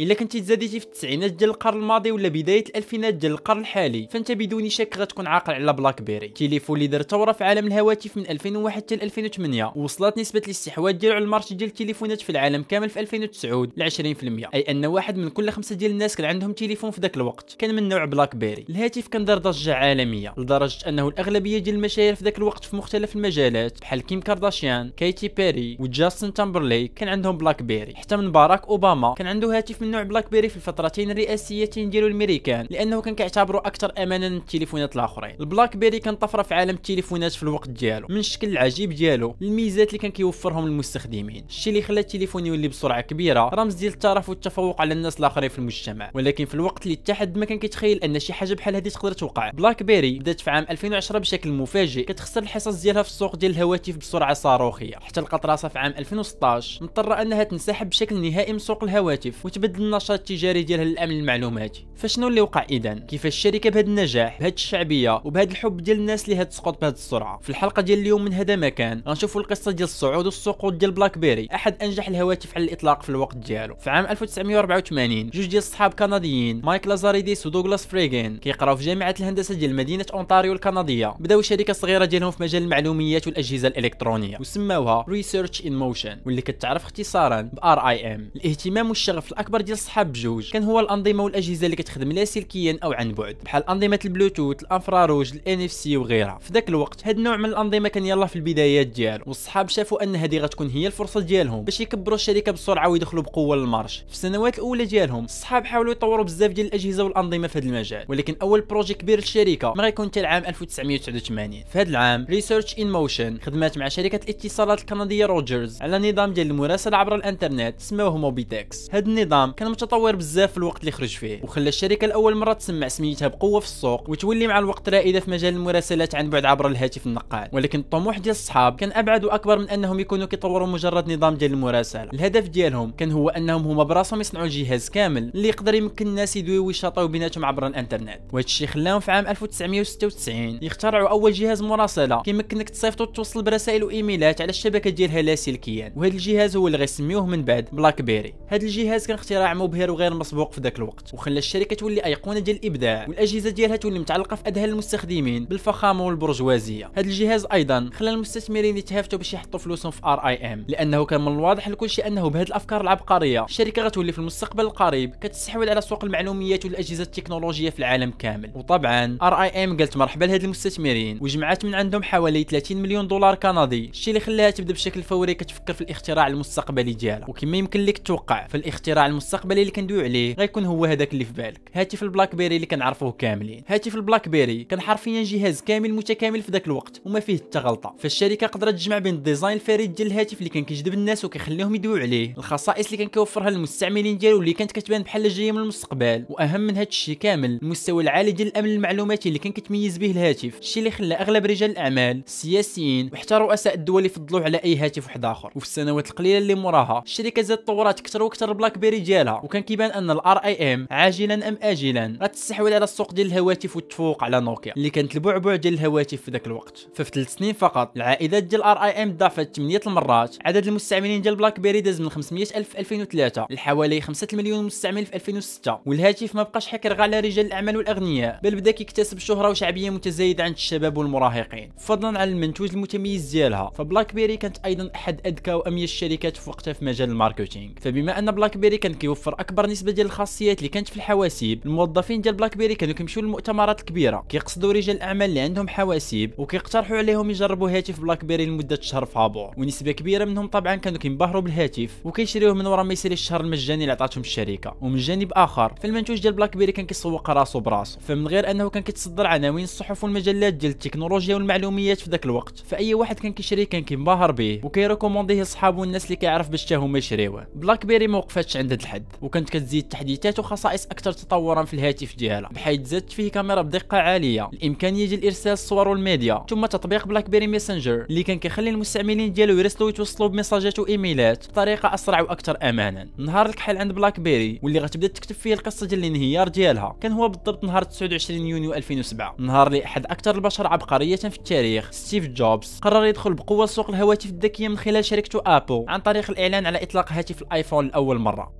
إلا كنتي تزاديتي في التسعينات ديال القرن الماضي ولا بداية الألفينات ديال القرن الحالي فأنت بدون شك غتكون عاقل على BlackBerry. تليفون اللي دار ثوره في عالم الهواتف من 2001 حتى 2008 ووصلت نسبة الاستحواذ ديالو على ال marché ديال التليفونات في العالم كامل في 2009 ل 20% أي أن واحد من كل خمسة ديال الناس كان عندهم تليفون في ذاك الوقت. كان من نوع BlackBerry. الهاتف كان دار ضجه عالمية لدرجة أنه الأغلبية ديال المشاهير في ذاك الوقت في مختلف المجالات بحال كيم كارداشيان كايتي بيري وجاستن تامبرليك كان عندهم BlackBerry. حتى من باراك أوباما كان عنده هاتف من نوع BlackBerry في الفترتين الرئاسيتين ديالو الأمريكان لأنه كان كيعتبروا أكثر أمانا من التليفونات الآخرين. ال BlackBerry كان طفرة في عالم التليفونات في الوقت ديالو من الشكل العجيب ديالو الميزات اللي كان كيوفرهم للمستخدمين الشيء اللي خلى التليفون يولي بسرعة كبيرة رمز ديال الترف والتفوق على الناس الآخرين في المجتمع. ولكن في الوقت اللي حتى حد ما كان كيتخيل أن شي حاجة بحال هذه تقدر توقع. بلاك بيري بدات في عام 2010 بشكل مفاجئ كتخسر الحصص ديالها في السوق ديال الهواتف بسرعة صاروخية. حتى لقات راسها في عام 2016 مضطرة أنها تنسحب بشكل نهائي من سوق الهواتف وتبدل النشاط التجاري ديالها للامن المعلوماتي فشنو اللي وقع اذا كيفاش الشركة بهذا النجاح بهذه الشعبية وبهذا الحب ديال الناس اللي غتسقط بهذه السرعة؟ في الحلقة ديال اليوم من هنا مكان غنشوفوا القصة ديال الصعود والسقوط ديال بلاك بيري أحد أنجح الهواتف على الإطلاق في الوقت ديالو. في عام 1984 جوج ديال الصحاب كنديين مايك لازاريديس ودوغلاس فريغين كيقراو في جامعة الهندسة ديال مدينة اونتاريو الكندية. بداو شركة صغيرة ديالهم في مجال المعلوميات والأجهزة الإلكترونية وسماوها Research In Motion واللي كتعرف اختصارا ب RIM الاهتمام والشغف الأكبر ديال الصحاب بجوج. كان هو الأنظمة والأجهزة اللي كتخدم لاسلكيا أو عن بعد. بحال أنظمة البلوتوث ال infrarouge ال NFC وغيرها. في ذاك الوقت هاد النوع من الأنظمة كان يلا في البدايات ديالو. والصحاب شافوا أن هذه غتكون هي الفرصة ديالهم باش يكبروا الشركة بسرعة ويدخلوا بقوة لل marché. في السنوات الأولى ديالهم الصحاب حاولوا يطوروا بزاف ديال الأجهزة والأنظمة في هذا المجال. ولكن أول projet كبير للشركة ما غيكون حتى العام 1989 في هذا العام Research In Motion خدمات مع شركة الاتصالات الكندية روجرز على نظام ديال المراسلة عبر الإنترنت سموه موبيتكس هذا النظام كان متطور بزاف في الوقت اللي خرج فيه وخلى الشركة لاول مرة تسمع سميتها بقوة في السوق وتولي مع الوقت رائدة في مجال المراسلات عن بعد عبر الهاتف النقال. ولكن الطموح ديال الصحاب كان أبعد وأكبر من أنهم يكونوا كيطوروا مجرد نظام ديال المراسلة. الهدف ديالهم كان هو أنهم هما براسهم يصنعوا جهاز كامل اللي يقدر يمكن الناس يدويو ويشاطيو بيناتهم عبر الإنترنت. وهذا الشيء خلاهم في عام 1996 يخترعوا أول جهاز مراسلة كيمكنك تصيفط وتوصل برسائل وإيميلات على الشبكة ديالها لاسلكيا وهذا الجهاز هو اللي غيسميوه من بعد بلاك بيري هذا الجهاز كان اختراع مبهر وغير مسبوق في ذاك الوقت. وخلى الشركة تولي أيقونة ديال الإبداع. والأجهزة ديالها تولي متعلقة في اذهان المستخدمين بالفخامة والبرجوازية. هذا الجهاز أيضا خلى المستثمرين يتهافتوا باش يحطوا فلوسهم في R IM لأنه كان من الواضح لكل شيء أنه بهذه الأفكار العبقرية الشركة غتولي في المستقبل القريب كتستحوذ على سوق المعلوميات والأجهزة التكنولوجية في العالم كامل. وطبعا RIM قالت مرحبا لهاد المستثمرين. وجمعت من عندهم حوالي 30 مليون دولار كندي. الشيء اللي خلاها تبدأ بشكل فوري كتفكر في الاختراع المستقبلي ديالها. وكما يمكن لك توقع فالاختراع المستقبلي اللي كندويو عليه غيكون هو هذاك اللي في بالك. هاتف البلاك بيري اللي كنعرفوه كاملين. هاتف البلاك بيري كان حرفيا جهاز كامل متكامل في ذاك الوقت وما فيه حتى غلطة. فالشركة قدرت تجمع بين ال design الفريد ديال الهاتف اللي كان كيجذب الناس وكيخليهم يدويو عليه. الخصائص اللي كان كيوفرها للمستعملين ديالو اللي كانت كتبان بحال جاية من المستقبل وأهم من هذا الشيء كامل المستوى العالي ديال الأمن المعلوماتي اللي كان كيتميز به الهاتف. الشيء اللي خلى أغلب رجال الأعمال السياسيين وحتى رؤساء الدول يفضلوه على أي هاتف واحد آخر. وفي السنوات القليلة اللي موراها الشركة زادت طورات أكثر وأكثر البلاك بيري ديالها. وكان كيبان أن ال RIM عاجلا أم اجلا. غتستحوذ على السوق ديال الهواتف وتفوق على نوكيا اللي كانت البعبع ديال الهواتف في ذاك الوقت. ففي ثلاث سنين فقط العائدات ديال RIM ضافت 8 المرات. عدد المستعملين ديال بلاك بيري داز من 500 ألف في 2003 لحوالي 5 مليون مستعمل في 2006 والهاتف ما بقاش حكر على رجال الأعمال والأغنياء بل بدأ كيكتسب شهرة وشعبية متزايدة عند الشباب والمراهقين. فضلا عن المنتوج المتميز ديالها. فبلاك بيري كانت أيضا أحد أذكى وأميز الشركات في وقتها في مجال ال marketing. فبما أن بلاك بيري كان كيوفر أكبر نسبة ديال الخاصيات اللي كانت في الحواسيب. الموظفين ديال بلاك بيري كانوا كيمشيو للمؤتمرات الكبيرة. كيقصدوا رجال الأعمال اللي عندهم حواسيب وكيقترحوا عليهم يجربوا هاتف بلاك بيري لمدة شهر فابور ونسبة كبيرة منهم طبعا كانوا كينبهروا بالهاتف وكيشريوه من ورا ما يسالي الشهر المجاني اللي عطاتهم الشركة. ومن جانب آخر فالمنتوج ديال بلاك بيري كان كيسوق راسو براسو فمن غير أنه كان كيتصدر عناوين الصحف والمجلات ديال التكنولوجيا والمعلوميات في ذاك الوقت فأي واحد كان كيشريه كان كينبهر به وكي recommandيه صحابو والناس اللي كيعرف باش حتى هما يشريوه. بلاك بيري ما عند هذا وكانت كتزيد تحديثات وخصائص أكثر تطورا في الهاتف ديالها بحيث زادت فيه كاميرا بدقة عالية. الامكانيه ديال ارسال الصور والميديا ثم تطبيق بلاك بيري ميسنجر اللي كان كيخلي المستعملين ديالو يرسلوا ويتوصلوا ب messages وإيميلات بطريقة أسرع وأكثر امانا. نهار الكحل عند بلاك بيري واللي غتبدأ تكتب فيه القصة ديال الانهيار ديالها كان هو بالضبط نهار 29 يونيو 2007 نهار اللي أحد أكثر البشر عبقرية في التاريخ ستيف جوبز. قرر يدخل بقوة سوق الهواتف الذكية من خلال شركته أبل عن طريق الإعلان على إطلاق هاتف الآيفون لأول مرة.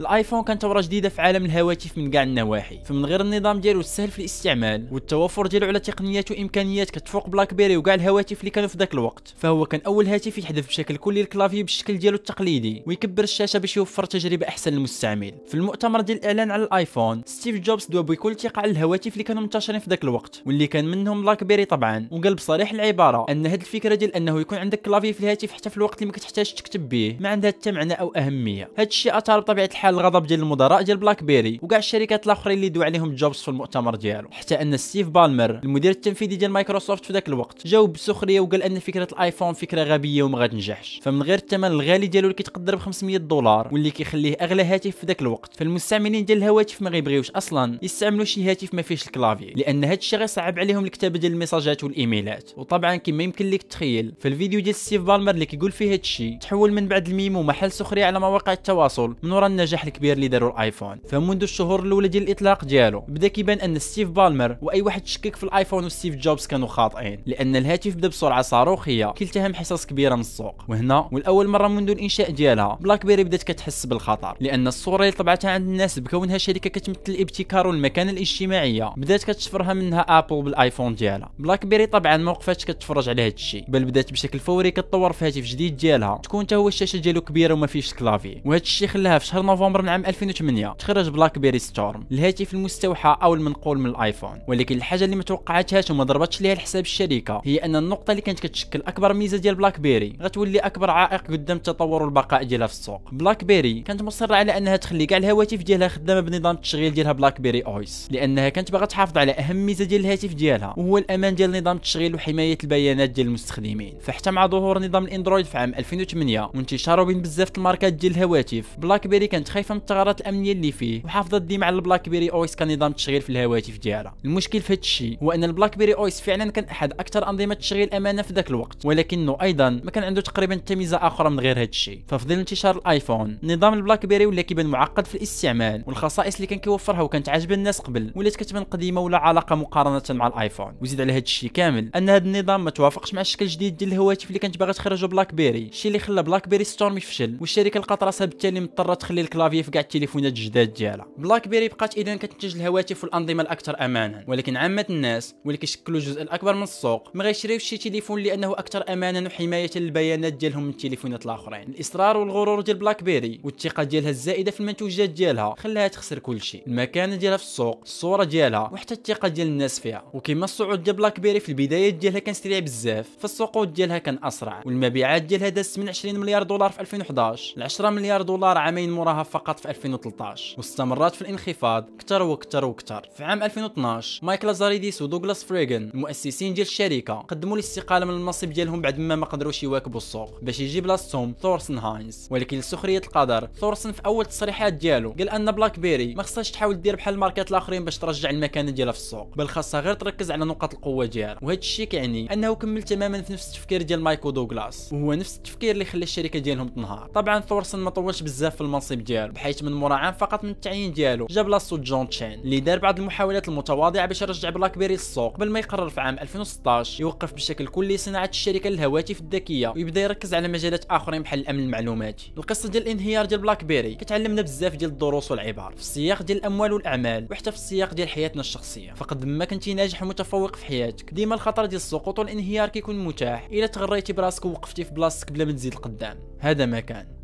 الآيفون كان ثورة جديدة في عالم الهواتف من كاع النواحي فمن غير النظام ديالو السهل في الاستعمال والتوفر ديالو على تقنيات وإمكانيات كتفوق بلاك بيري وكاع الهواتف اللي كانوا في ذاك الوقت. فهو كان أول هاتف يحذف بشكل كلي ال clavier بالشكل ديالو التقليدي ويكبر الشاشة باش يوفر تجربة أحسن للمستعمل. في المؤتمر ديال الإعلان على الآيفون ستيف جوبز دوا بكل ثقه على الهواتف اللي كانوا منتشرين في ذاك الوقت واللي كان منهم بلاك بيري طبعا. وقال بصريح العبارة أن هذه الفكرة ديال أنه يكون عندك clavier في الهاتف حتى في الوقت اللي ما كتحتاج تكتب به ما عندها حتى معنى أو أهمية. هذا الشيء اثار بطبيعة الحال الغضب ديال المدراء ديال بلاك بيري وكاع الشركات الآخرين اللي دوا عليهم جوبز في المؤتمر ديالو. حتى أن ستيف بالمر المدير التنفيذي ديال مايكروسوفت في ذاك الوقت جاوب بسخرية وقال أن فكرة الآيفون فكرة غبية وما غتنجحش. فمن غير الثمن الغالي ديالو اللي كيتقدر ب 500 دولار واللي كيخليه أغلى هاتف في ذاك الوقت. فالمستعملين ديال الهواتف ما غيبغيوش أصلا يستعملوا شي هاتف ما فيهش ال clavier لأن هذا الشيء غيصعب عليهم الكتابة ديال الميساجات والإيميلات. وطبعا كما يمكن لك تخيل في الفيديو ديال ستيف بالمر اللي كيقول فيه هذا الشيء تحول من بعد الميم ومحل سخرية على مواقع التواصل من وراء النجاح الكبير اللي داروا الايفون. فمنذ الشهور الاولى ديال الاطلاق ديالو بدا كيبان ان ستيف بالمر واي واحد شكك في الايفون وستيف جوبز كانوا خاطئين لأن الهاتف بدا بسرعة صاروخية كيلتهم حصص كبيرة من السوق. وهنا والأول مرة منذ الإنشاء ديالها بلاك بيري بدات كتحس بالخطر لأن الصورة اللي طبعتها عند الناس بكونها شركة كتمثل الابتكار والمكانه الاجتماعية بدات كتشفرها منها ابل بالآيفون ديالها. بلاك بيري طبعا ما وقفاتش كتفرج على هذا الشيء بل بدات بشكل فوري كتطور في هاتف جديد ديالها تكون حتى هو الشاشة ديالو كبيرة وما فيهش ال clavier وهذا الشيء خلاها في شهر نوفمبر من عام 2008 تخرج بلاك بيري ستورم الهاتف المستوحى أو المنقول من الآيفون. ولكن الحاجة اللي ما توقعتهاش وما ضربتش ليها الحساب الشركة هي أن النقطة اللي كانت كتشكل أكبر ميزة ديال بلاك بيري غتولي أكبر عائق قدام التطور والبقاء ديالها في السوق. بلاك بيري كانت مصرة على أنها تخلي كاع الهواتف ديالها خدامة بنظام التشغيل ديالها بلاك بيري OS لأنها كانت باغا تحافظ على أهم ميزة ديال الهاتف ديالها وهو الأمان ديال نظام التشغيل وحماية البيانات ديال المستخدمين. فحتى مع ظهور نظام الأندرويد في عام 2008 وانتشاره بين بزاف الماركات ديال الهواتف بلاك بيري كانت خايفه من الثغرات الأمنية اللي فيه. وحافظت ديما على البلاك بيري OS كنظام تشغيل في الهواتف ديالها. المشكل في هذا الشيء هو أن البلاك بيري OS فعلا كان أحد أكثر أنظمة التشغيل أمانا في ذاك الوقت. ولكنه أيضا ما كان عنده تقريبا حتى ميزه أخرى من غير هذا الشيء. ففي ظل انتشار الآيفون نظام البلاك بيري ولا كيبان معقد في الاستعمال. والخصائص اللي كان كيوفرها وكانت عاجبة الناس قبل ولات كتبان قديمة ولا علاقة مقارنة مع الآيفون. وزيد على هذا الشيء كامل أن هذا النظام ما توافقش مع الشكل الجديد ديال الهواتف اللي كانت باغا تخرجوا بلاك بيري. الشيء اللي خلى بلاك بيري ستورم يفشل والشركة لقات بالتالي مضطرة تخلي ال clavier في كاع التليفونات الجداد ديالها. بلاك بيري بقات اذا كتنتج الهواتف والأنظمة الأكثر امانا. ولكن عامة الناس واللي كيشكلوا الجزء الأكبر من السوق ما غيشريوش شي تليفون لأنه أكثر امانا وحماية للبيانات ديالهم من التليفونات الآخرين. الإصرار والغرور ديال بلاك بيري والثقة ديالها الزائدة في المنتوجات ديالها خلاها تخسر كل شيء المكانة ديالها في السوق الصورة ديالها وحتى الثقة ديال الناس فيها. وكما الصعود ديال بلاك بيري في البدايات ديالها كان سريع بزاف فالسقوط ديالها كان أسرع. والمبيعات ديالها دازت من 20 مليار دولار في 2011 ل 10 مليار دولار عامين موراها فقط في 2013 واستمرت في الانخفاض أكثر وأكثر وأكثر في عام 2012 مايكل لازاريديس ودوغلاس فريغن المؤسسين ديال الشركة قدموا الاستقالة من المنصب ديالهم بعد ما ما قدروش يواكبوا السوق باش يجي بلاصتهم ثورسن هاينز. ولكن لسخريه القدر ثورسن في أول التصريحات ديالو قال أن بلاك بيري ما خصهاش تحاول دير بحال الماركات الآخرين باش ترجع المكانه ديالها في السوق بل خاصها غير تركز على نقاط القوة ديالها. وهذا الشيء كيعني أنه كمل تماما في نفس التفكير ديال مايك ودوغلاس وهو نفس التفكير اللي خلى الشركة ديالهم تنهار. طبعا ثورسن ما طولش بزاف في المنصب ديالو. بحيث من مورا عام فقط من التعيين ديالو. جا بلاصتو جون تشين اللي دار بعض المحاولات المتواضعة باش يرجع بلاك بيري للسوق قبل ما يقرر في عام 2016 يوقف بشكل كلي صناعة الشركة للهواتف الذكية ويبدأ يركز على مجالات آخرين بحال الأمن المعلوماتي. القصة ديال الانهيار ديال بلاك بيري كتعلمنا بزاف ديال الدروس والعبر في السياق ديال الأموال والأعمال وحتى في السياق ديال حياتنا الشخصية. فقد ما كنتي ناجح ومتفوق في حياتك. ديما الخطر ديال السقوط والانهيار كيكون متاح. إلا تغريتي براسك ووقفتي في بلاصتك بلا ما تزيد لقدام هذا ما كان.